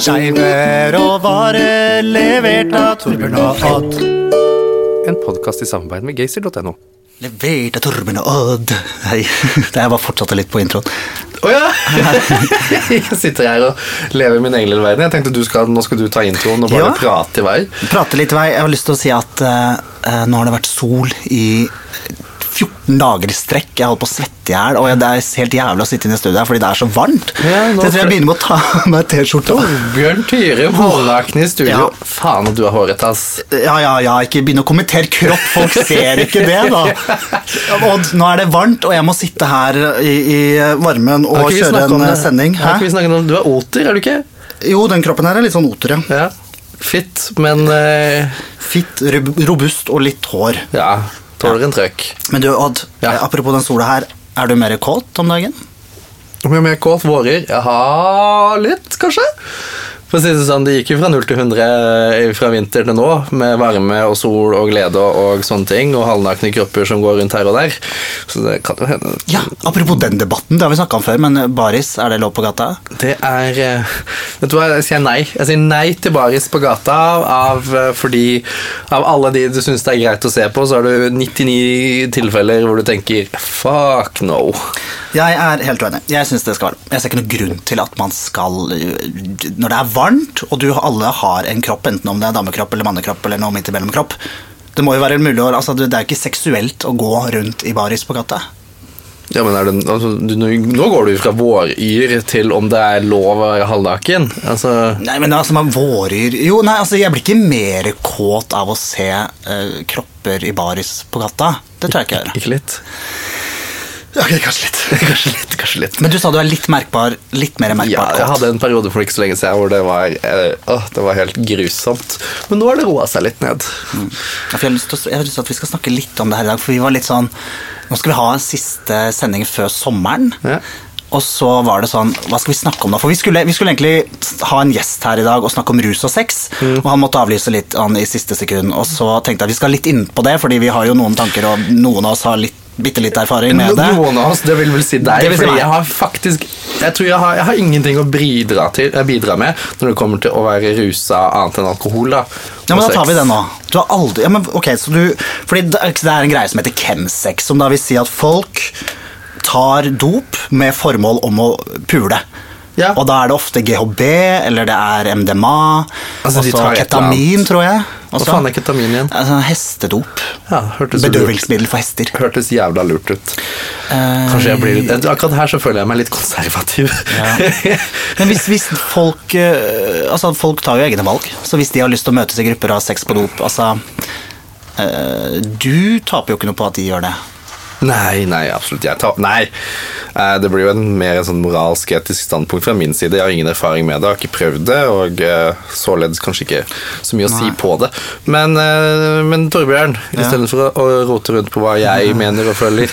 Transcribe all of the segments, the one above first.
Skeiver og vare levert av Torbjørn og Odd. En podkast i samarbeid med gaysir.no. Levert av Torbjørn og Odd. Nei, det jeg bare fortsatte litt på introen. Å ja! jeg sitter her og lever min egen lille verden. Jeg tenkte du skal, Nå skal du ta introen og bare Ja. prate i vei. Prate litt i vei. Jeg har lyst til å si at eh, nå har det vært sol i 14 dager i strekk. Jeg holder på å svette i hjel, og det er helt jævlig å sitte inne i studioet fordi det er så varmt. Ja, nå så jeg tror jeg begynner med å ta av meg T-skjorta. Bjørn Tyre, hårlaken i studio. Ja. Faen, du er hårete, ass. Ja, ja, ja, ikke begynn å kommentere kropp, folk ser ikke det, da. Og nå er det varmt, og jeg må sitte her i, i varmen og kjøre en sending. Hæ? Har ikke vi snakket om Du er oter, er du ikke? Jo, den kroppen her er litt sånn oter, ja. Ja. Fitt, men uh... Fitt, robust og litt hår. ja. Tåler en trøkk. Men du, Odd, Ja. eh, apropos den sola her, er du mer kåt om dagen? Om jeg er mer kåt vårer? Jeg har litt, kanskje. For å si det sånn, Det gikk jo fra 0 til 100 fra vinter til nå, med varme og sol og glede og, sånne ting, og halvnakne kropper som går rundt her og der. Så det kan jo hende Ja, apropos den debatten, det har vi snakka om før, men eh, baris, er det lov på gata? Det er eh, Vet du hva, jeg sier nei. Jeg sier nei til baris på gata av, eh, fordi av alle de du syns det er greit å se på, så har du 99 tilfeller hvor du tenker fuck no. Jeg er helt uenig. Jeg synes det skal være. Jeg ser ikke noen grunn til at man skal øh, Når det er varmt, og du alle har en kropp, enten om det er damekropp eller mannekropp eller noe midt imellom kropp Det må jo være mulig å altså, Det er jo ikke seksuelt å gå rundt i baris på gata. Ja, men er det, altså, du, nå går du fra våryr til om det er lov å være halvnaken. Altså, Nei, men altså, man våryr Jo, nei, altså, jeg blir ikke mer kåt av å se uh, kropper i baris på gata. Det tror jeg ikke jeg gjør. ikke litt? Ok, kanskje litt. Kanskje litt, kanskje litt. Men du sa du er litt merkbar, litt mer Ja, jeg hadde en periode for ikke så lenge siden hvor det var, åh, det var helt grusomt. Men nå har det roa seg litt ned. Å- jeg har lyst til at vi skal snakke litt om det her i dag, for vi var litt sånn Nå skal vi ha en siste sending før sommeren. Ja. Og så var det sånn Hva skal vi snakke om da? For vi skulle, vi skulle egentlig ha en gjest her i dag og snakke om rus og sex. Mm. Og han måtte avlyse litt han, i siste sekund. Og så tenkte jeg at vi skal litt inn på det, fordi vi har jo noen tanker, og noen av oss har litt, bitte litt erfaring med det. Noen av oss, det vil vel si deg, Det vil si fordi meg. jeg har faktisk Jeg tror jeg har, jeg har ingenting å bidra, til, bidra med når det kommer til å være rusa annet enn alkohol. da Ja, men Da tar vi det den nå. Du har aldri, ja, men okay, så du, fordi det er en greie som heter chemsex, som da vil si at folk tar dop med formål om å pule. Ja. Og da er det ofte GHB, eller det er MDMA, Altså, og så ketamin, tror jeg. Hva også. faen er ketamin igjen? Altså, hestedop. Ja. Bedøvelsesmiddel for hester. hørtes jævla lurt ut. Eh, Kanskje jeg blir litt Akkurat her så føler jeg meg litt konservativ. Men hvis, hvis folk eh, Altså, folk tar jo egne valg. Så hvis de har lyst til å møtes i grupper og ha sex på dop Altså eh, Du taper jo ikke noe på at de gjør det. Nei, nei, absolutt. Jeg tar, nei. Eh, Det blir jo en mer en sånn moralsk etisk standpunkt fra min side. Jeg har ingen erfaring med det, har ikke prøvd det, og eh, således kanskje ikke så mye å si på det. Men, eh, men Torbjørn, Ja. istedenfor å, rote rundt på hva jeg mener og føler,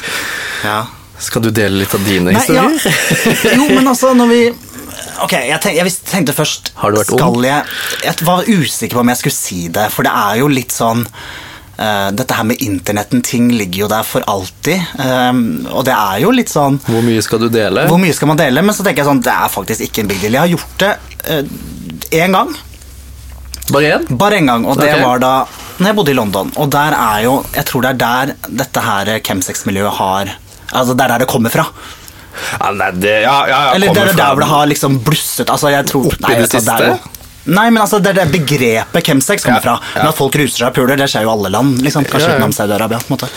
Ja. skal du dele litt av dine Nei, ja. historier? Jo, men altså, når vi Ok, jeg, tenkte, jeg tenkte først Har du vært ung? Jeg, jeg var usikker på om jeg skulle si det, for det er jo litt sånn dette her med internetten, ting ligger jo der for alltid. eh, og det er jo litt sånn Hvor mye skal du dele? Hvor mye skal man dele? Men så tenker jeg sånn, det er faktisk ikke en big deal. Jeg har gjort det én gang. Bare én? Bare én gang, og det var da når jeg bodde i London. Og der er jo Jeg tror det er der dette her chemsex-miljøet har Altså, det er der det kommer fra. Ja, nei, det, ja, ja, Eller det er der hvor det har liksom blusset altså jeg tror, Oppi det siste? er siste? Nei, men altså, Det er det begrepet chemsex kommer fra. Ja. Men At folk ruser seg og puler, det skjer jo i alle land. liksom, Kanskje ja, utenom Saudi-Arabia. på en måte.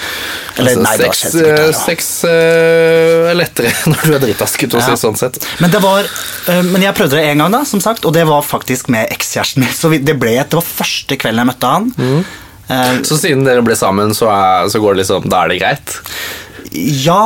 Eller, altså, nei, sex, det skjedd, ja. Eh, sex eh, er lettere når du er drita, skulle si sånn sett. Men det var, eh, men jeg prøvde det én gang, da, som sagt, og det var faktisk med ekskjæresten min. Så det, ble, det var første kvelden jeg møtte han. Mm. Uh, så siden dere ble sammen, så, er, så går det liksom, da er det greit? Ja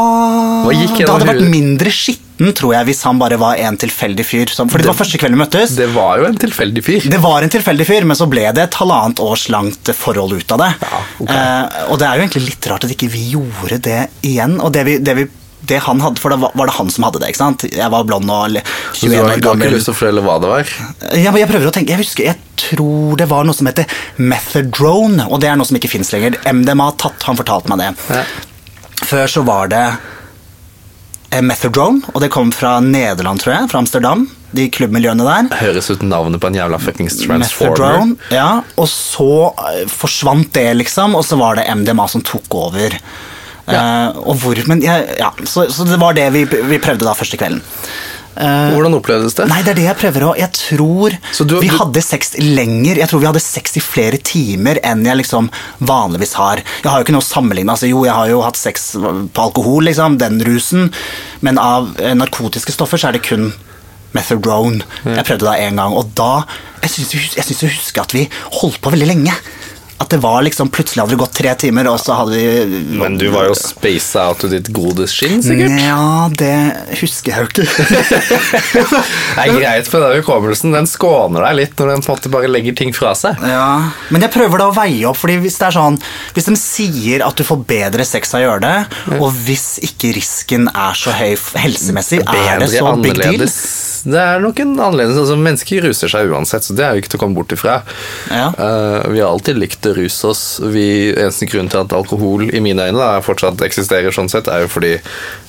Da hadde det vært mindre skitt 19, tror jeg, hvis han bare var en tilfeldig fyr. Som, fordi det, det var første kvelden vi møttes. Det var jo en tilfeldig fyr. Det var en tilfeldig fyr, men så ble det et halvannet års langt forhold ut av det. Ja, okay. eh, og det er jo egentlig litt rart at ikke vi gjorde det igjen. Og det vi, det vi det han hadde, for da var det han som hadde det. ikke sant? Jeg var blond og 21 år gammel. Du har ikke lyst til å fortelle hva det var? Ja, men Jeg prøver å tenke, jeg husker, jeg tror det var noe som heter methadrone, og det er noe som ikke fins lenger. MDMA tatt, han fortalte meg det. Ja. Før så var det eh, Methadone, og det kom fra Nederland, tror jeg. Fra Amsterdam. De klubbmiljøene der. Høres ut navnet på en jævla fuckings transformer. Methadrone, ja, og så eh, forsvant det, liksom, og så var det MDMA som tok over. Eh, og hvor, men ja, ja, så, så det var det vi, vi prøvde da første kvelden. Eh, Hvordan opplevdes det? Nei, det er det jeg prøver å Jeg tror du- vi hadde sex lenger. Jeg tror vi hadde sex i flere timer enn jeg liksom vanligvis har. Jeg har jo ikke noe å sammenligne. Altså, jo, jeg har jo hatt sex på alkohol, liksom, den rusen, men av eh, narkotiske stoffer så er det kun Methadrone. Jeg prøvde det én gang, og da Jeg syns jeg husker at vi holdt på veldig lenge. At det var liksom Plutselig hadde det gått tre timer, og så hadde vi Men du var jo spasa out of ditt gode skinn, sikkert. Ja, det husker jeg jo ikke. Det er greit, for den hukommelsen den skåner deg litt når den på en måte bare legger ting fra seg. Ja, men jeg prøver da å veie opp, fordi hvis det er sånn Hvis de sier at du får bedre sex av å gjøre det, og hvis ikke risken er så høy helsemessig, helsemessig, er det så big deal? Det er nok en annerledes altså, Mennesker ruser seg uansett, så det er jo ikke til å komme bort ifra. Ja. Uh, vi har alltid likt å ruse oss. Vi, eneste grunn til at alkohol i mine øyne da, fortsatt eksisterer, sånn sett, er jo fordi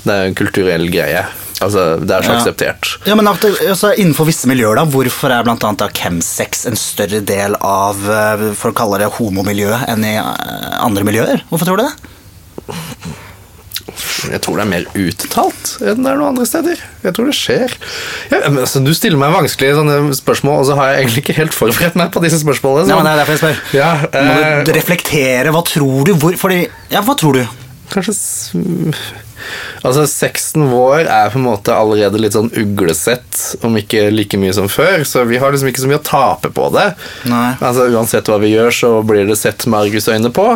det er en kulturell greie. Altså, Det er så Ja. akseptert. Ja, men altså, Innenfor visse miljøer, da, hvorfor er blant annet da chemsex en større del av eh, for å kalle det homomiljøet enn i eh, andre miljøer? Hvorfor tror du det? Jeg tror det er mer uttalt enn det er noen andre steder. Jeg tror det skjer. Ja, men, altså, du stiller meg vanskelige sånne spørsmål, og så har jeg egentlig ikke helt forberedt meg på disse spørsmålene. Nei, men det er derfor jeg spør. Ja, Må eh, du reflektere. Hva tror du? Hvor, fordi, ja, hva tror du? Kanskje Altså, sexen vår er på en måte allerede litt sånn uglesett, om ikke like mye som før, så vi har liksom ikke så mye å tape på det. Nei. Altså, Uansett hva vi gjør, så blir det sett med argusøyne på.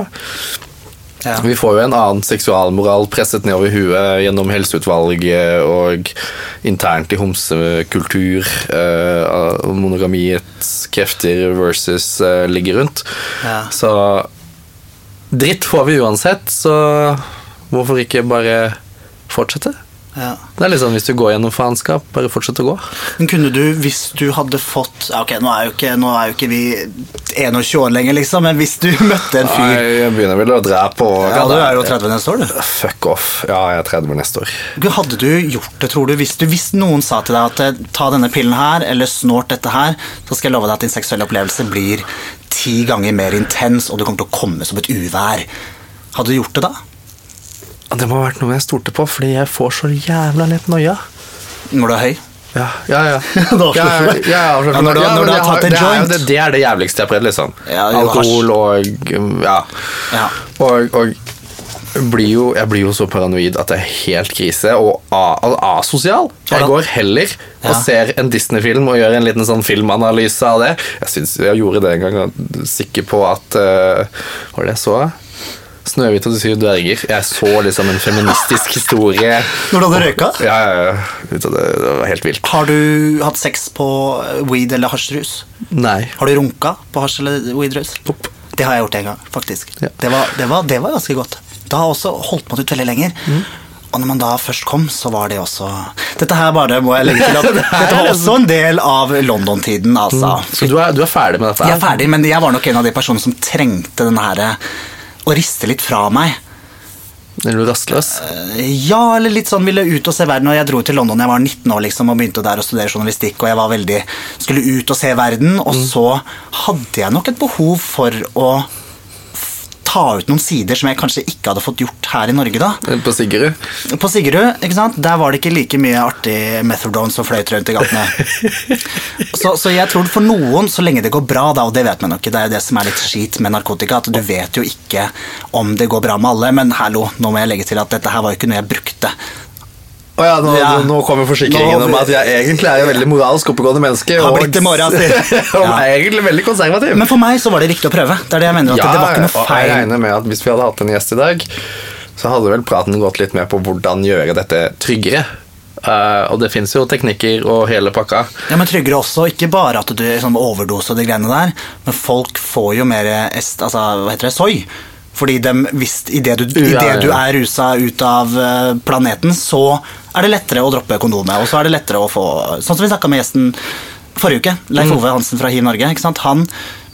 Ja. Vi får jo en annen seksualmoral presset nedover huet gjennom helseutvalget og internt i homsekultur. Eh, monogamiets krefter versus eh, ligger rundt. Ja. Så dritt får vi uansett, så hvorfor ikke bare fortsette? Ja. Det er litt sånn hvis du går gjennom faenskap, bare fortsett å gå. Men kunne du, hvis du hadde fått Ok, nå er jo ikke, nå er jo ikke vi 21 år lenger, liksom, men hvis du møtte en Nei, fyr jeg begynner vel å dra på Ja, du er jo 30 neste år, du. Fuck off. Ja, jeg er 30 neste år. Hadde du gjort det, tror du, hvis, du, hvis noen sa til deg at eh, ta denne pillen her, eller snort dette her, så skal jeg love deg at din seksuelle opplevelse blir ti ganger mer intens, og du kommer til å komme som et uvær. Hadde du gjort det da? Det må ha vært noe jeg stolte på, fordi jeg får så jævla lett noia. Når du er høy? Ja, ja, ja. Da avslører du. Ja, ja, Ja, når du- Ja, når du har tatt en det er joint. Det, det er det jævligste jeg har prøvd, liksom. Ja, jo, Alkohol og Ja. Ja. Og, og blir jo, jeg blir jo så paranoid at det er helt krise, og asosial. Jeg går heller og Ja. ser en Disney-film og gjør en liten sånn filmanalyse av det. Jeg synes jeg gjorde det en gang, og er sikker på at uh, Hva var det jeg så? Snøhvit og de syv dverger. Jeg så liksom en feministisk historie. Når du hadde røyka? Ja, ja, ja. Det, var helt vilt. Har du hatt sex på eh, weed eller hasjrus? Nei. Har du runka på hasj eller weedrus? Opp. Det har jeg gjort en gang, faktisk. Ja. Det, var, det, var, det var ganske godt. Da også holdt man ut veldig lenger. Mm. Og når man da først kom, så var det også Dette her bare må jeg legge til at dette var også en del av London-tiden, altså. Så du er, du er ferdig med dette? Jeg er ferdig, men jeg var nok en av de personene som trengte denne her å riste litt fra meg. Er du rastløs? Ja, eller litt sånn ville ut og se verden. Og jeg dro til London jeg var 19 år liksom, og begynte der å studere journalistikk. Og jeg var veldig, skulle ut og se verden. Og så hadde jeg nok et behov for å ta ut noen sider som jeg kanskje ikke hadde fått gjort her i Norge. da. På Sigerud? På Sigerud, ikke sant? der var det ikke like mye artig methadone som fløyt rundt i gatene. så, så jeg tror for noen, så lenge det går bra, da, og det vet man jo ikke, det er jo det som er litt skit med narkotika, at du vet jo ikke om det går bra med alle, men hallo, nå må jeg legge til at dette her var jo ikke noe jeg brukte. Å ja, nå, Ja. nå kommer forsikringen Nå- om at jeg egentlig er jo veldig moralsk oppegående menneske. Har blitt det mora si. og Ja. er egentlig veldig konservativ. Men for meg så var det riktig å prøve. Det er det jeg mener, at det var ikke noe og jeg feil. regner med at hvis vi hadde hatt en gjest i dag, så hadde vel praten gått litt mer på hvordan gjøre dette tryggere. Uh, og det fins jo teknikker og hele pakka. Ja, men tryggere også, ikke bare at du sånn overdose og de greiene der, men folk får jo mer est, altså, hva heter det, soy. Fordi de, hvis idet du, i det du er rusa ut av eh, planeten, så er det lettere å droppe kondomet, og så er det lettere å få Sånn som vi snakka med gjesten Forrige uke. Leif Ove Hansen fra Hiv Norge. Ikke sant? Han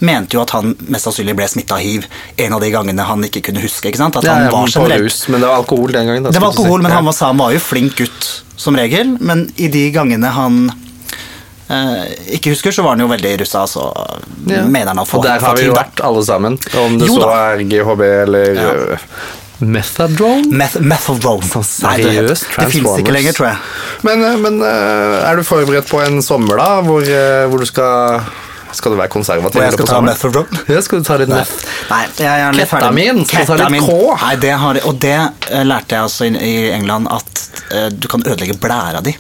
mente jo at han mest sannsynlig ble smitta av hiv en av de gangene han ikke kunne huske. Ikke sant? At han ja, var generelt rus, men det var alkohol den gangen. Da, Det var alkohol, men han var, han var jo flink gutt som regel. Men i de gangene han eh, ikke husker, så var han jo veldig russa. Så Ja. mener han at Og der har vi jo vært alle sammen. Om det Jo så da. er GHB eller Ja. Methadrone? Meth Methadrone. Sånn seriøst det, seriøst det fins ikke lenger, tror jeg. Men, øh, men øh, er du forberedt på en sommer, da? Hvor, øh, hvor du skal Skal du være konservativ? Jeg skal ta methadrone? Ja, skal du ta litt meth? Nei, jeg er litt ferdig. Ketamin, skal du ta litt Ketamin. K? Nei, det har, og det eh, lærte jeg også i, England, at eh, du kan ødelegge blæra di.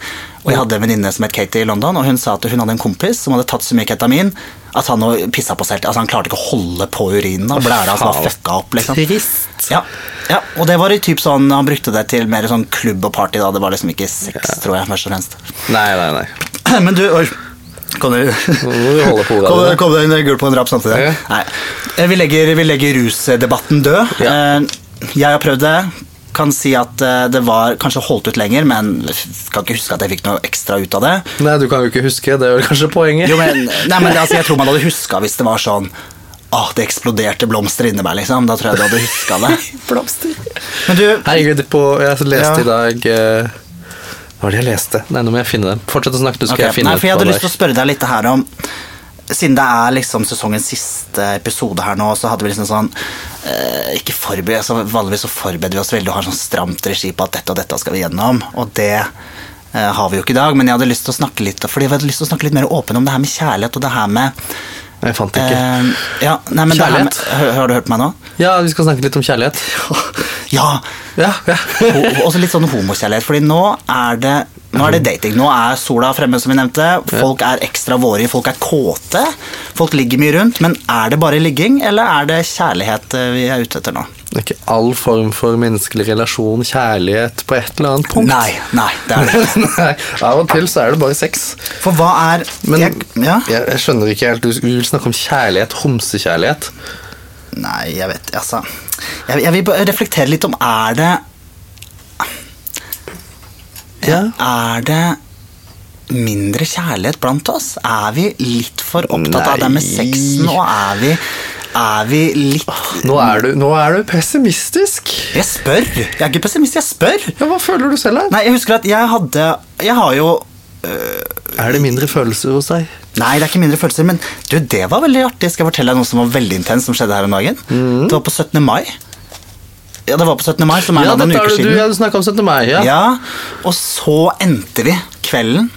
Og jeg hadde en venninne som het Katie i London, og hun sa at hun hadde en kompis som hadde tatt så mye ketamin at han pissa på seg helt. Altså, han klarte ikke å holde på urinen, og blæra altså, var fucka opp. liksom. Trist. Ja, ja, og det var i typ sånn, han brukte det til mer sånn klubb og party da, det var liksom ikke sex, tror jeg, først og fremst. Nei, nei, nei. Men du, oi, kan du... Kom, deg en gul på en rap samtidig? Ja. Nei. Eh, Vi legger, vi legger rusdebatten død. Ja. Eh, Jeg har prøvd det. Kan si at eh, det var kanskje holdt ut lenger, men kan ikke huske at jeg fikk noe ekstra ut av det. Nei, du kan jo ikke huske. Det er vel kanskje poenget. Jo, men, nei, men altså, Jeg tror man hadde huska hvis det var sånn Ah, det eksploderte blomster inni meg, liksom. Da tror jeg du hadde huska det. Blomster. Men du, Herregud, på, jeg leste Ja. i dag uh, Hva var det jeg leste? Nei, nå må jeg finne det. Fortsett å snakke, du skal okay. jeg finne Nei, for jeg hadde lyst til å spørre deg litt her om Siden det er liksom sesongens siste episode her nå, så hadde vi liksom sånn Ikke forberedt, så Vanligvis så forbereder vi oss veldig og har sånn stramt regi på at dette og dette skal vi gjennom, og det eh, har vi jo ikke i dag. Men jeg hadde lyst til å snakke litt Fordi jeg hadde lyst til å snakke litt mer åpen om det her med kjærlighet og det her med Jeg fant det ikke. eh, ja, nei, men det med, Kjærlighet? Har du hørt meg nå? Ja, vi skal snakke litt om kjærlighet. Ja! Ja, ja. og Også litt sånn homokjærlighet, fordi nå er det nå er det dating. Nå er sola fremme, som vi nevnte. Folk er ekstra vårige, folk er kåte. Folk ligger mye rundt. Men er det bare ligging, eller er det kjærlighet eh, vi er ute etter nå? Det er ikke all form for menneskelig relasjon, kjærlighet, på et eller annet punkt. Nei, nei, det er det. Nei, Av og til så er det bare sex. For hva er Men jeg, ja? jeg, jeg skjønner ikke helt. Du vil snakke om kjærlighet, homsekjærlighet. Nei, jeg vet Altså jeg, jeg vil reflektere litt om Er det Ja. Er det mindre kjærlighet blant oss? Er vi litt for opptatt av det med Nei. sexen, og er vi, er vi litt Nå er du, nå er du pessimistisk. Jeg spør! Jeg er ikke pessimist, jeg spør! Ja, Hva føler du selv da? Nei, jeg husker at jeg hadde Jeg har jo Er det mindre følelser hos deg? Nei, det er ikke mindre følelser, men du, det var veldig artig. Skal jeg fortelle deg noe som var veldig intenst som skjedde her om dagen? Det var på 17. mai. Ja, det var på 17. mai, som er Ja, noen er uker det du ja, du snakka om 17. mai. Ja. Ja, og så endte vi kvelden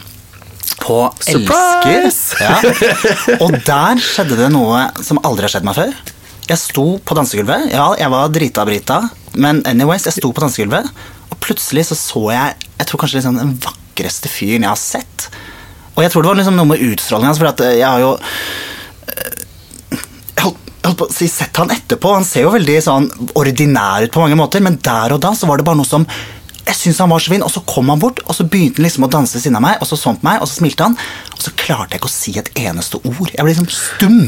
på Surprise! Elsker. Ja. Og der skjedde det noe som aldri har skjedd meg før. Jeg sto på dansegulvet. Ja, jeg var drita brita, men anyways, jeg sto på dansegulvet, og plutselig så så jeg Jeg tror kanskje liksom den vakreste fyren jeg har sett. Og jeg tror det var liksom noe med utstrålingen hans, for at eh, jeg har jo jeg holdt, si sett han etterpå. Han ser jo veldig sånn ordinær ut på mange måter, men der og da så var det bare noe som jeg syntes han var så fin, og så kom han bort, og så begynte han liksom å danse ved siden av meg, og så sånn på meg, og så smilte han, og så klarte jeg ikke å si et eneste ord. Jeg ble liksom stum.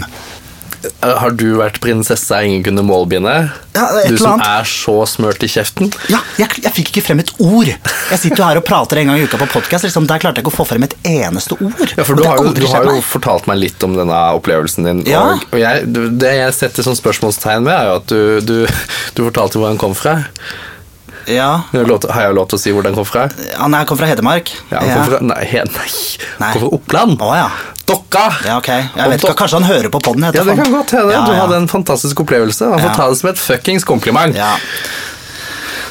Har du vært prinsesse ingen kunne målbinde? Ja, du som annet. er så smørt i kjeften? Ja, jeg, jeg fikk ikke frem et ord. Jeg sitter jo her og prater en gang i uka på podkast, liksom, der klarte jeg ikke å få frem et eneste ord. Ja, for du har, jo, du har jo fortalt meg litt om denne opplevelsen din. Ja. Og, og jeg, det jeg setter som spørsmålstegn med, er jo at du, du, du fortalte hvor han kom fra. Ja, Har jeg lov til, å si hvor den kom fra? Han kom fra Hedmark. Ja, han kom fra, nei, nei. Nei. Kom fra Oppland. Å ja. Dokka! ja, ok. Jeg vet ikke, Kanskje han hører på poden? Ja, det kan godt hende. Ja, Du hadde en fantastisk opplevelse. Han får Ja. ta det som et fuckings kompliment. Ja.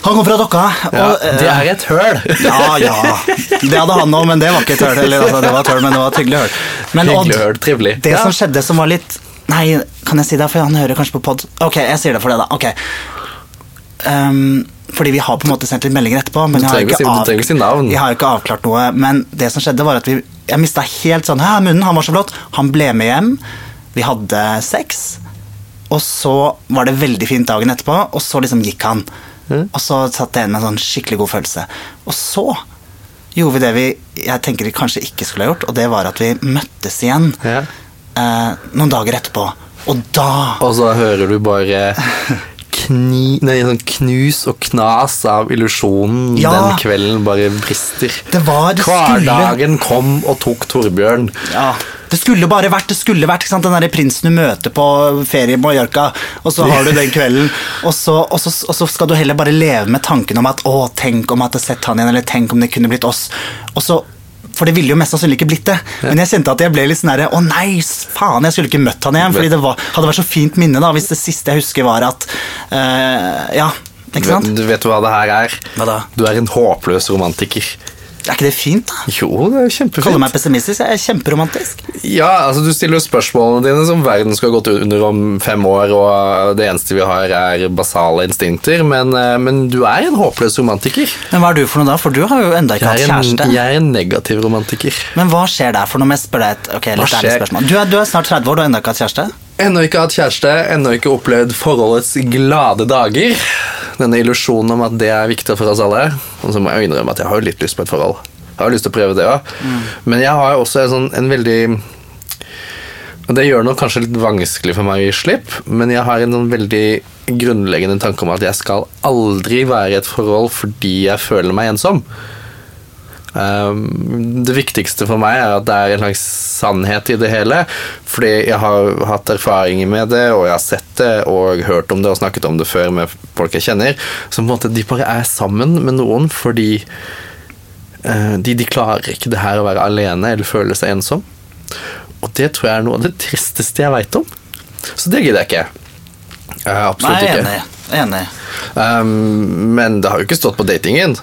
Han kom fra Dokka. Og, Ja, eh, det er et høl. Ja, ja. Det hadde han òg, men det var ikke et høl. Eller, altså, det var et høl, men det var et hyggelig høl. Men Hyggelig høl, trivelig. Det Ja. som skjedde som var litt Nei, kan jeg si det? For han hører kanskje på pod. Ok, jeg sier det for det, da. Ok. Ehm, fordi vi har på en måte sendt litt meldinger etterpå. Men jeg har, ikke du si navn. jeg har ikke avklart noe. Men det som skjedde, var at vi Jeg mista helt sånn Hæ, munnen, han var så flott. Han ble med hjem. Vi hadde sex. Og så var det veldig fint dagen etterpå, og så liksom gikk han. Og så satt jeg igjen med en sånn skikkelig god følelse. Og så gjorde vi det vi jeg tenker vi kanskje ikke skulle ha gjort, og det var at vi møttes igjen yeah. eh, noen dager etterpå. Og da Og så hører du bare kni, nei, sånn knus og knas av illusjonen Ja. den kvelden bare brister. Det var det skulle Hverdagen kom og tok Torbjørn. Ja. Det skulle bare vært, det skulle vært ikke sant? den der prinsen du møter på ferie i Mallorca, og så har du den kvelden, og så, og, så, og så skal du heller bare leve med tanken om at å, tenk om jeg hadde sett han igjen, eller tenk om det kunne blitt oss. Og så for det ville jo mest sannsynlig ikke blitt det. Men jeg kjente at jeg ble litt sånn herre Å nei, faen, jeg skulle ikke møtt han igjen. Fordi det var, hadde vært så fint minne da hvis det siste jeg husker, var at uh, Ja, ikke sant? Du vet hva det her er? Hva da? Du er en håpløs romantiker. Er ikke det fint, da? Jo, det er kjempefint. Kaller meg pessimistisk. Jeg er kjemperomantisk. Ja, altså Du stiller jo spørsmålene dine som verden skal ha gått under om fem år, og det eneste vi har, er basale instinkter. Men, eh, men du er en håpløs romantiker. Men hva er du for noe da? For du har jo enda ikke hatt kjæreste. jeg er en negativ romantiker. Men hva skjer der? For når jeg spørre deg et ok, litt ærlig spørsmål. Du er, du er snart 30 år, du har enda ikke hatt kjæreste? Ennå ikke hatt kjæreste, ennå ikke opplevd forholdets glade dager. Denne illusjonen om at det er viktig for oss alle. Og så må jeg innrømme at jeg har jo litt lyst på et forhold. Jeg har lyst til å prøve det òg. Men jeg har jo også en, sånn, en veldig Og det gjør det kanskje litt vanskelig for meg å gi slipp, men jeg har en sånn veldig grunnleggende tanke om at jeg skal aldri være i et forhold fordi jeg føler meg ensom. Um, det viktigste for meg er at det er en slags sannhet i det hele. Fordi jeg har hatt erfaringer med det, og jeg har sett det og hørt om det og snakket om det før med folk jeg kjenner. Så på en måte de bare er sammen med noen fordi eh, de, de klarer ikke det her å være alene eller føle seg ensom. Og det tror jeg er noe av det tristeste jeg veit om. Så det gidder jeg ikke. Nei, absolutt jeg er enig. Enig. Um, men det har jo ikke stått på datingen.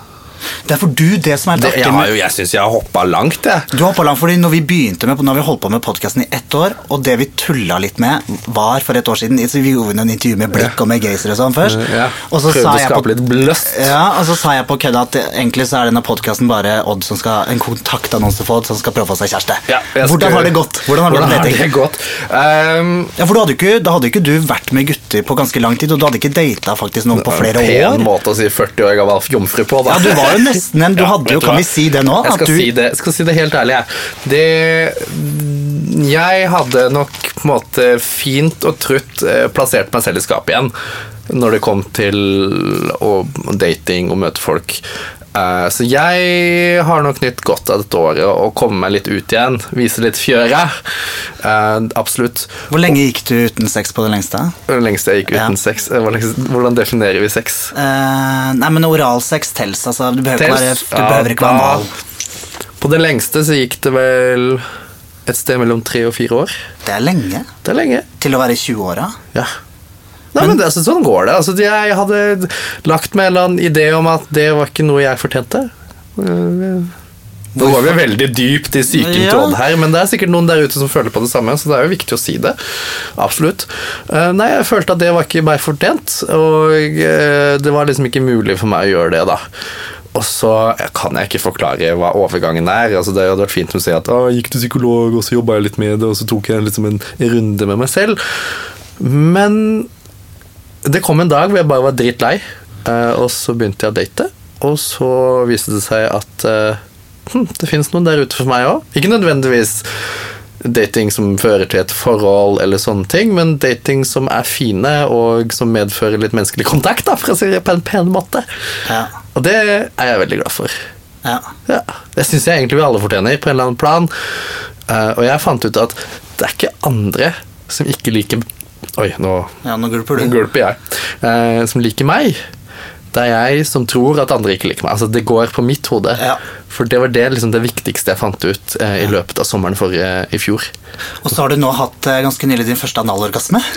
Det er for du, det som er Det, jeg, har jo, jeg syns jeg har hoppa langt, jeg. Du hoppa langt, fordi når vi begynte med, når vi holdt på med podkasten i ett år, og det vi tulla litt med, var for et år siden så Vi gjorde en intervju med Blikk og med Gazer og sånn først. Ja, Og så Prøvde å jeg på skape litt bløst. ja, og så sa jeg på kødda at egentlig så er denne podkasten bare Odd som skal, en kontaktannonse for Odd som skal prøve å få seg kjæreste. Ja, Hvordan har det gått? Hvordan har det gått det gått? Um, Ja, for du hadde ikke, Da hadde ikke du vært med gutter på ganske lang tid, og du hadde ikke data faktisk noen på flere pen år. måte å si 40 år gammel jomfru på, da. Ja, du var jo nesten en Du Ja, hadde jo, kan vi si det nå? Jeg skal, du, si det, skal si det helt ærlig, jeg. Det Jeg hadde nok på en måte fint og trutt eh, plassert meg selv i skapet igjen når det kom til dating og møte folk. Eh, Så jeg har nok nytt godt av dette året å komme meg litt ut igjen. Vise litt fjøre. Uh, Absolutt. Hvor lenge gikk du uten sex på det lengste? Det lengste jeg gikk uten Ja. sex. eh, Hvordan definerer vi sex? Uh, nei, men oralsex tels, altså. Du behøver tels? Bare, du behøver ikke være Ja, anal. På det lengste så gikk det vel et sted mellom tre og fire år. Det er lenge Det er lenge. til å være i 20-åra. Ja. Nei, men, det, altså, sånn går det. Altså, jeg hadde lagt meg en eller annen idé om at det var ikke noe jeg fortjente. Nå går vi veldig dypt i psyken til Odd her, men det er sikkert noen der ute som føler på det samme, så det er jo viktig å si det. Absolutt. Eh, Nei, jeg følte at det var ikke meg fortjent, og eh, det var liksom ikke mulig for meg å gjøre det, da. Og så kan jeg ikke forklare hva overgangen er. Altså, det hadde vært fint å si at jeg gikk til psykolog, og så jobba jeg litt med det, og så tok jeg liksom en runde med meg selv. Men det kom en dag hvor jeg bare var drittlei, eh, og så begynte jeg å date. Og så viste det seg at eh, hm, det finnes noen der ute for meg òg. Ikke nødvendigvis dating som fører til et forhold, eller sånne ting, men dating som er fine, og som medfører litt menneskelig kontakt, da, for å si det på en pen måte. Ja. Og det er jeg veldig glad for. Ja. Ja, Det syns jeg egentlig vi alle fortjener, på en eller annen plan. Eh, og jeg fant ut at det er ikke andre som ikke liker Oi, nå ja, nå gulper du. gulper jeg. Eh, som liker meg. Det er jeg som tror at andre ikke liker meg. Altså Det går på mitt hode. Ja. For det var det, liksom, det viktigste jeg fant ut eh, i løpet av sommeren forrige, i fjor. Og så har du nå hatt eh, ganske nylig din første analorgasme.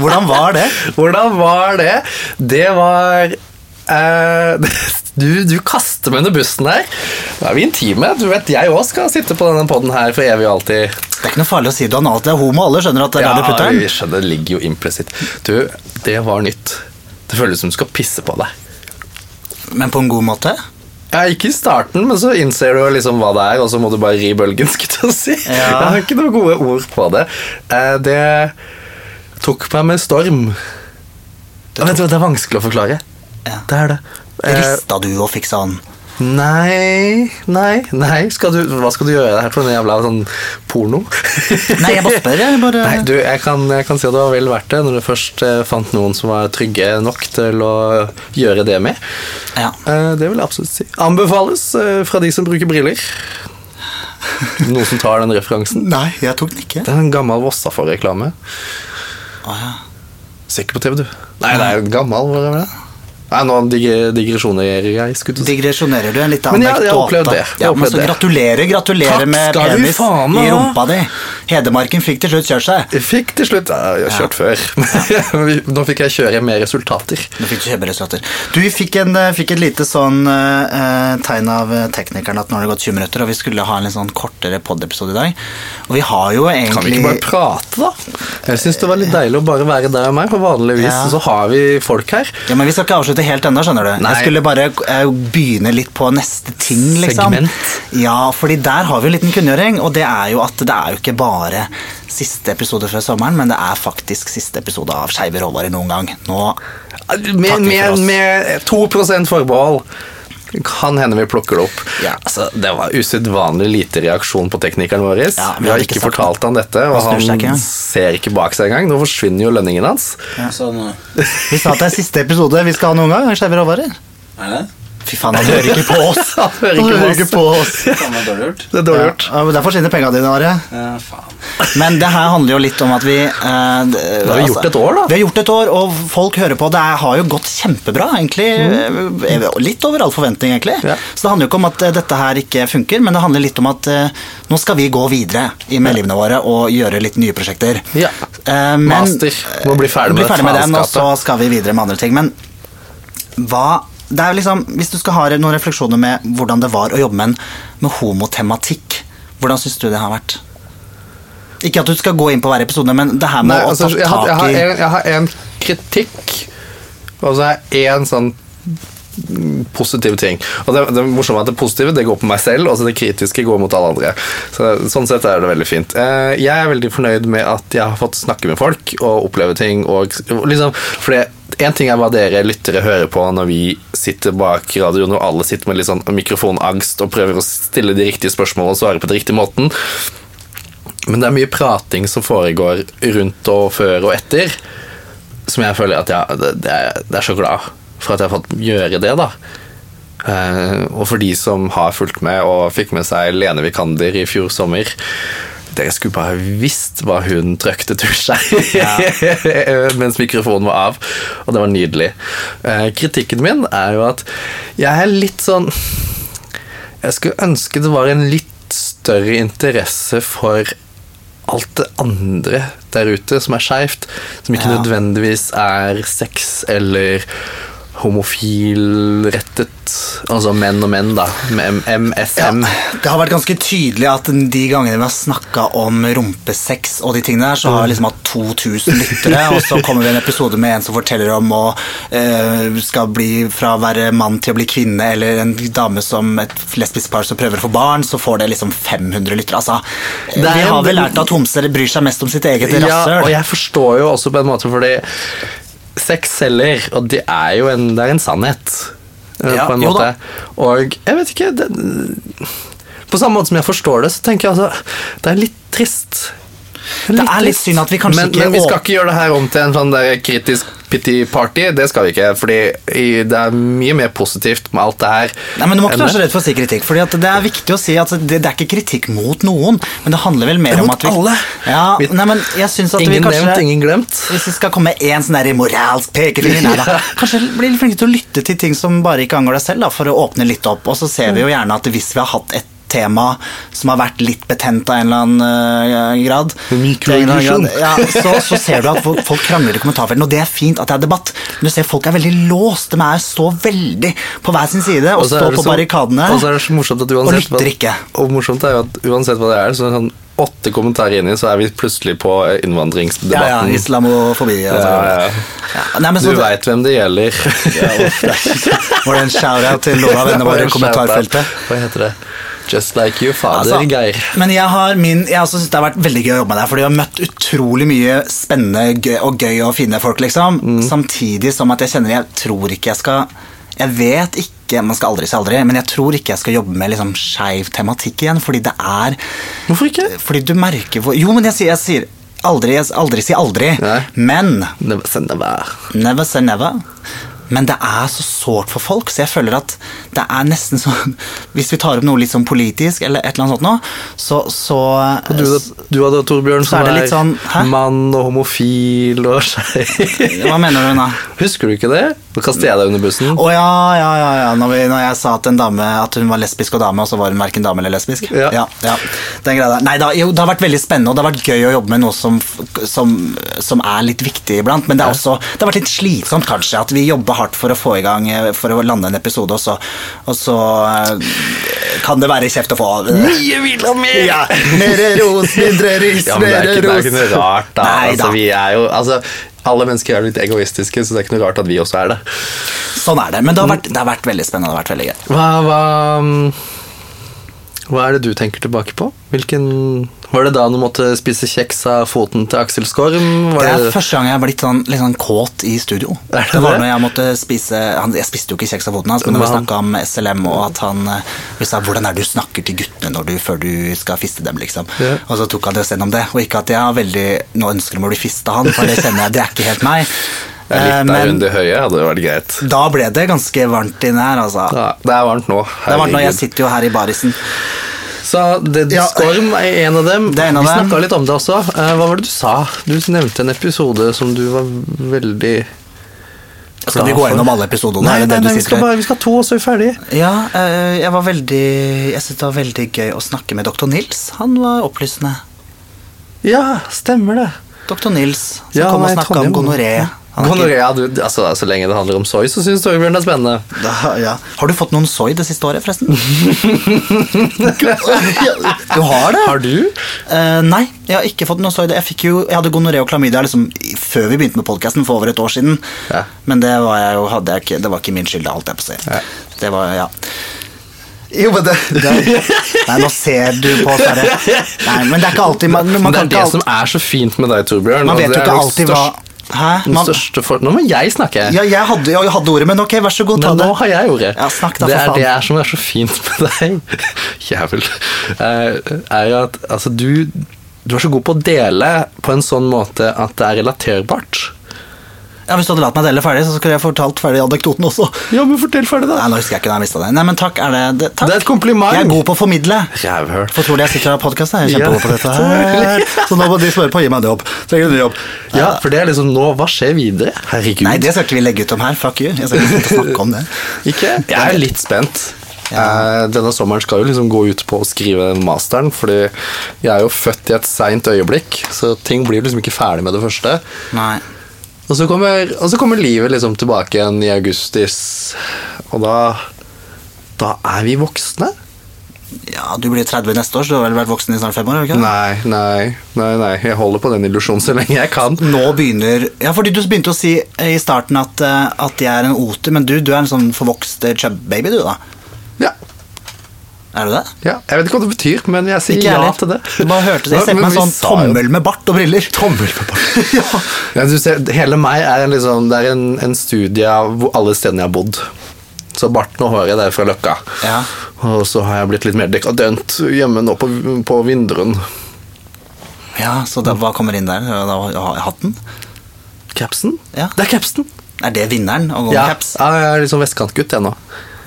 Hvordan var det? Hvordan var det? Det var eh, du, du kaster meg under bussen her. Nå er vi intime. Du vet, Jeg òg skal sitte på denne poden her for evig og alltid. Det er ikke noe farlig å si du er. Det er homo. Alle skjønner at det er der du putter den. vi skjønner, det ligger jo implisitt. Du, det var nytt. Det føles som du skal pisse på deg. Men på en god måte. Ja, Ikke i starten, men så innser du liksom hva det er, og så må du bare ri bølgen. skulle si. Ja. Jeg har ikke noen gode ord på det. Eh, Det tok meg med storm. Det du hva, Det er vanskelig å forklare. Ja. Det er det. Eh, Rista du og fikk sånn Nei, nei, nei. Skal du, hva skal du gjøre her for en jævla sånn porno? Nei, jeg bare spør. Jeg bare... Nei, du, jeg kan, jeg kan si at det var vel verdt det når du først eh, fant noen som var trygge nok til å gjøre det med. Ja. Eh, det vil jeg absolutt si. Anbefales eh, fra de som bruker briller. Noen som tar den referansen? Nei, jeg tok den ikke. Det er en gammel Vossafor-reklame. Å, ja. Ser ikke på TV, du. Nei, det er en gammel. Hva er det? Nei, nå dig- digresjonerer jeg. skulle. Digresjonerer du en liten Men ja, jeg har opplevd det. Ja, men så gratulerer, gratulerer Takk med penis faen i rumpa di. Hedmarken fikk til slutt kjørt seg. Jeg fikk til slutt ja, Jeg har kjørt før. Nå fikk jeg kjøre med resultater. Nå fikk du kjemperesultater. Du fikk, en, eh, fikk et lite sånn uh, tegn av teknikeren at nå har det gått 20 minutter, og vi skulle ha en litt sånn kortere pod-episode i dag. Og vi har jo egentlig Kan vi ikke bare prate, da? Jeg syns det var litt deilig å bare være der og meg, for vanligvis Ja. så har vi folk her. Ja, men Vi skal ikke avslutte helt ennå, skjønner du. Nei. Jeg skulle bare eh, begynne litt på neste ting, liksom. Segment. Ja, fordi der har vi en liten kunngjøring, og det er jo at det er jo ikke bare siste episode før sommeren, men det er faktisk siste episode av Skeive råvarer noen gang. Nå Med, Takker vi for oss. med 2% forbehold. Kan hende vi plukker det opp. Ja. Altså, det var usedvanlig lite reaksjon på teknikeren vår. Ja, vi vi har ikke ikke fortalt han dette, og Han ikke han ser ikke bak seg engang. Nå forsvinner jo lønningen hans. Sånn, Vi sa at det er siste episode vi skal ha noen gang. av Skeive råvarer. er det? Fy faen, han hører ikke på oss! Han hører ikke på hører oss. ikke på oss. Det er dårlig gjort. Det er dårlig gjort. Ja, men Der forsvinner pengene dine, Are. Ja, faen. Men det her handler jo litt om at vi eh, Vi har gjort et år, da. Vi har gjort et år, og folk hører på. Det har jo gått kjempebra, egentlig. eh, Litt over all forventning, egentlig. Mm. Ja. Så det handler jo ikke om at eh, dette her ikke funker, men det handler litt om at eh, nå skal vi gå videre i med livene våre og gjøre litt nye prosjekter. Ja. Eh, men- Master. Må bli ferdig med bli ferdig med den, og så skal vi videre med andre ting. Men hva det er liksom, Hvis du skal ha noen refleksjoner med hvordan det var å jobbe med, en, med homotematikk, hvordan syns du det har vært? Ikke at du skal gå inn på hver episode, men det her med Nei, å altså, ta jeg, har, jeg, tak har i en, jeg har en kritikk, og så har jeg en sånn positive positiv ting. Og det, det morsomme er at det positive det går på meg selv, og så det kritiske går mot alle andre. Så, sånn sett er det veldig fint. Eh, jeg er veldig fornøyd med at jeg har fått snakke med folk og oppleve ting. Og, liksom, for en ting er hva dere lyttere hører på når vi sitter bak radioen og alle sitter med litt sånn mikrofonangst og prøver å stille de riktige spørsmålene og svare på den riktige måten. Men det er mye prating som foregår rundt og før og etter, som jeg føler at jeg, det er, det er så glad for at jeg har fått gjøre det, da. Eh, og for de som har fulgt med og fikk med seg Lene Vikander i fjor sommer Dere skulle bare visst hva hun trøkte til seg mens mikrofonen var av, og det var nydelig. Eh, kritikken min er jo at jeg er litt sånn Jeg skulle ønske det var en litt større interesse for alt det andre der ute som er skeivt, som ikke Ja. nødvendigvis er sex eller homofilrettet. Altså menn og menn, da. Med MSM. Det har vært ganske tydelig at de gangene vi har snakka om rumpesex og de tingene der, så har vi liksom hatt 2000 lyttere, og så kommer vi en episode med en som forteller om å eh, skal bli fra å være mann til å bli kvinne, eller en dame som et lesbisk par som prøver å få barn, så får det liksom 500 lyttere. Altså, vi har vel lært at homser bryr seg mest om sitt eget Ja, og jeg forstår jo også på en måte fordi sex selger, og det er jo en, det er en sannhet. eh, Ja, på en måte. Og jeg vet ikke det, På samme måte som jeg forstår det, så tenker jeg altså Det er litt trist. Det er litt synd at vi kanskje men, ikke Men vi skal ikke gjøre det her om til en sånn der kritisk pity party. Det skal vi ikke, fordi det er mye mer positivt med alt det her. Nei, men Du må ikke være så redd for å si kritikk. Fordi at Det er viktig å si at det, det er ikke kritikk mot noen, men det handler vel mer er om at vi alle. Ja, nei, men jeg synes at Ingen vi kanskje nevnt, ingen glemt. Hvis vi skal komme med én sånn der moralsk pekefinger Kanskje bli flinke til å lytte til ting som bare ikke angår deg selv, da, for å åpne litt opp. Og så ser vi jo gjerne at hvis vi har hatt et tema som har vært litt betent av en eller annen øh, grad, annen grad, ja, så, så ser du at folk, folk krangler i kommentarfeltene, og det er fint at det er debatt, men du ser folk er veldig låst. De er så veldig på hver sin side og, Og står på så- barrikadene. Og så er så uansett Og lytter ikke. Og morsomt er jo at uansett hva det er, så er det sånn åtte kommentarer inni, så er vi plutselig på innvandringsdebatten. ja, ja, islamofobi. Altså. Ja, ja. Ja, nei, men Du så, veit hvem det gjelder. Var det en shout-out til noen av vennene våre i kommentarfeltet? Hva heter det? Just like you, fader Altså, Geir. Men jeg har min Jeg også synes det har vært veldig gøy å jobbe med deg, fordi jeg har møtt utrolig mye spennende gøy, og gøy og fine folk, liksom. Mm. Samtidig som at jeg kjenner Jeg tror ikke jeg skal Jeg vet ikke Man skal aldri si aldri, men jeg tror ikke jeg skal jobbe med liksom skeiv tematikk igjen, fordi det er Hvorfor ikke? Fordi du merker hvor Jo, men jeg sier, jeg sier aldri, jeg aldri si aldri, Nei. men Never say never. Never say never. Men det er så sårt for folk, så jeg føler at det er nesten sånn Hvis vi tar opp noe litt sånn politisk, eller et eller annet sånt nå, så, så du, du hadde Torbjørn, som er sånn, mann og homofil og skeiv. Hva mener du da? Husker du ikke det? Nå kaster jeg deg under bussen. Å ja, ja, ja. ja. Når, vi, når jeg sa at en dame At hun var lesbisk og dame, og så var hun verken dame eller lesbisk. Ja. ja, ja. Den greia der. Nei, da, jo, det har vært veldig spennende, og det har vært gøy å jobbe med noe som, som, som er litt viktig iblant. Men det, er også, det har vært litt slitsomt, kanskje, at vi jobber hardt for å få i gang eh, For å lande en episode, og så, og så eh, kan det være kjeft å få. Mye vil ha mer! Ja, mer ros, mindre ris, Ja, er, mer ikke, det er ikke noe rart, da. Nei, altså, vi er jo, altså, alle mennesker er litt egoistiske, så det er ikke noe rart at vi også er det. Sånn er det. Men det har, vært, det har vært veldig spennende. Det har vært veldig gøy. Hva, hva, hva er det du tenker tilbake på? Hvilken, var det da du måtte spise kjeks av foten til Aksel Skorm? Var Det er det, første gang jeg har blitt sånn, litt sånn kåt i studio. Det Det var det? når jeg måtte spise han, Jeg spiste jo ikke kjeks av foten hans, men når vi snakka om SLM, og at han eh, Vi sa 'hvordan er det du snakker til guttene du, før du skal fiste dem', liksom. Ja. Og så tok han det oss gjennom det. Og ikke at jeg har veldig nå ønsker om å bli fista han, for det kjenner jeg, det er ikke helt meg. Litt der under høye hadde vært greit. da ble det ganske varmt inne her, altså. Ja, det er varmt nå. Det er varmt nå, jeg sitter jo her i barisen. Så det, Ja. Storm er en av dem. Det er en av Vi snakka litt om det også. Eh, Hva var det du sa? Du nevnte en episode som du var veldig Skal vi gå gjennom alle episodene? Nei, nei, nei vi, skal bare, vi skal ha to, og så er vi ferdige. Ja, eh, jeg var veldig Jeg synes det var veldig gøy å snakke med dr. Nils. Han var opplysende. Ja, stemmer det. Dr. Nils, som Ja, kom og snakka om gonoré. Gonoré, ja, du, altså, så lenge det handler om soy, så syns Torbjørn det er spennende. Da, ja. Har du fått noen soy det siste året, forresten? du har det? Har du? Uh, nei, jeg har ikke fått noe soy. Jeg, jo, jeg hadde gonoré og klamydia liksom, før vi begynte med podkasten for over et år siden. Ja. Men det var, jo, jeg ikke, det var ikke min skyld, det holdt jeg på å si. Ja. Det var, ja. Jo, men det, det Nei, nå ser du på Sverre. Nei, men det er ikke alltid Man, man det er det ikke som er så fint med deg, Torbjørn. man vet jo ikke alltid hva Hæ? den Man, største for... Nå må jeg snakke. ja, jeg hadde, jeg hadde ordet, men ok, vær så god, ta Men det. nå har jeg ordet. Ja, snakk da, det er faen. det er som er så fint med deg, jævel, eh, er jo at altså, du, du er så god på å dele på en sånn måte at det er relaterbart. Ja, Hvis du hadde latt meg dele ferdig, så skulle jeg fortalt ferdig anekdoten også. Ja, men fortell ferdig, da. Nei, nå husker jeg ikke når jeg mista det. Nei, men takk, er det, det takk. Det er et kompliment. Jeg er god på å formidle. Rævhøl. For tror du jeg sitter og har podkast? Jeg er kjempegod på dette her. Så nå må de spørre på å gi meg en jobb. Trenger du en jobb? Ja, for det er liksom nå Hva skjer videre? Herregud. Nei, det skal ikke vi legge ut om her. Fuck you. Jeg skal ikke snakke om det. Ikke? Jeg er litt spent. Ja. Denne sommeren skal jo liksom gå ut på å skrive den masteren, fordi jeg er jo født i et seint øyeblikk, så ting blir liksom ikke ferdig med det første. Nei. Og så kommer, og så kommer livet liksom tilbake igjen i augustis, og da Da er vi voksne? Ja, du blir 30 neste år, så du har vel vært voksen i snart fem år? ikke? Nei, nei, nei, nei. Jeg holder på den illusjonen så lenge jeg kan. Nå begynner Ja, fordi du begynte å si i starten at, eh, at jeg er en oter, men du, du er en sånn forvokst chub-baby, du, da. Ja, Er du det? ja. Jeg vet ikke hva det betyr, men jeg sier Ikke ja heller. til det. Du bare hørte det. Jeg ser på meg en sånn tommel med bart og briller. Tommel med bart. ja. Ja, du ser, hele meg er en, liksom, det er en, en studie av alle stedene jeg har bodd. Så barten og håret det er fra Løkka. Ja. Og så har jeg blitt litt mer dekadent hjemme nå på, på Vinderen. ja, så da, hva kommer inn der? Da, hatten? Capsen? Ja. Det er capsen! Er det vinneren å gå Ja, med caps? ja, jeg er liksom vestkantgutt jeg nå.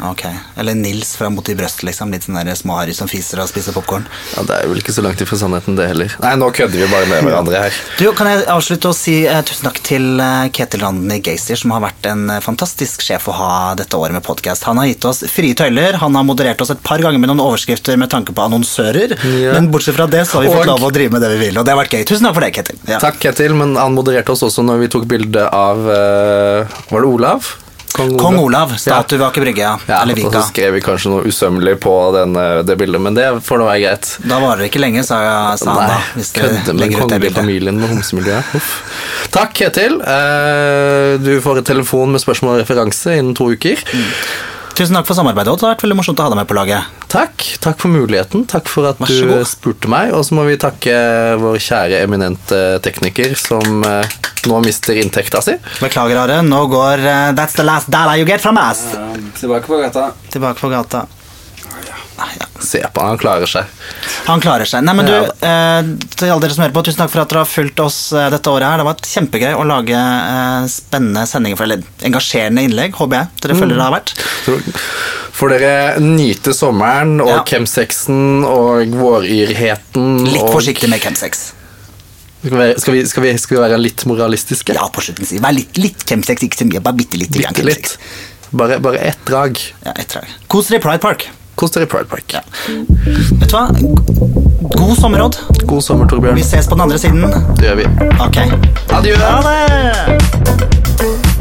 Ok. Eller Nils fra Mot i brøstet, liksom. Litt sånn der små Harry som fiser og spiser popkorn. Ja, Det er vel ikke så langt ifra sannheten, det heller. Nei, nå kødder vi bare med hverandre her. Du, Kan jeg avslutte å si uh, tusen takk til uh, Ketil Randen i Gaysir, som har vært en uh, fantastisk sjef å ha dette året med podkast. Han har gitt oss frie tøyler, han har moderert oss et par ganger med noen overskrifter med tanke på annonsører, Ja. men bortsett fra det så har vi fått Og- lov å drive med det vi vil, og det har vært gøy. Tusen takk for det, Ketil. Ja. Takk, Ketil, men han modererte oss også når vi tok bilde av Var det Olav? Kong Kong Olav, statue ved Aker Brygge, ja. Ja, Eller og Vika. så skrev vi kanskje noe usømmelig på den, eh, det bildet, men det får nå være greit. Da varer det ikke lenge, sa, sa han da. Hvis kødde med legger ut det bildet. familien med homsemiljøet. Uff. Takk, Ketil. Eh, Du får en telefon med spørsmål og referanse innen to uker. Tusen takk for samarbeidet, Også. Det har vært veldig morsomt å ha deg med på laget. Takk. Takk for muligheten. Takk for at du god. spurte meg. Og så må vi takke vår kjære eminente tekniker som eh, nå mister inntekta si. Beklager, Are. Nå går eh, That's the last dollar you get from us. Tilbake på gata. Tilbake på gata. Se på han, han klarer seg. Han klarer seg. Nei, men du, eh, til alle dere som hører på, tusen takk for at dere har fulgt oss eh, dette året her. Det har vært kjempegøy å lage eh, spennende sendinger, for, eller engasjerende innlegg, håper jeg dere føler det har vært. Så får dere nyte sommeren og Ja. og våryrheten. Litt og forsiktig med chemsex. Skal vi, skal, vi, skal, vi, skal vi være litt moralistiske? Ja, på slutten. si. Vær litt, litt chemsex, ikke så mye. Bare bitte litt. Bitte litt. Bare, bare ett drag. Ja, ett drag. Kos dere i Pride Park. Kos dere i Pride Park. Ja. Vet du hva? God sommerråd. God sommer, Torbjørn. Vi ses på den andre siden. Det gjør vi. Ok. Adjø. Ha det!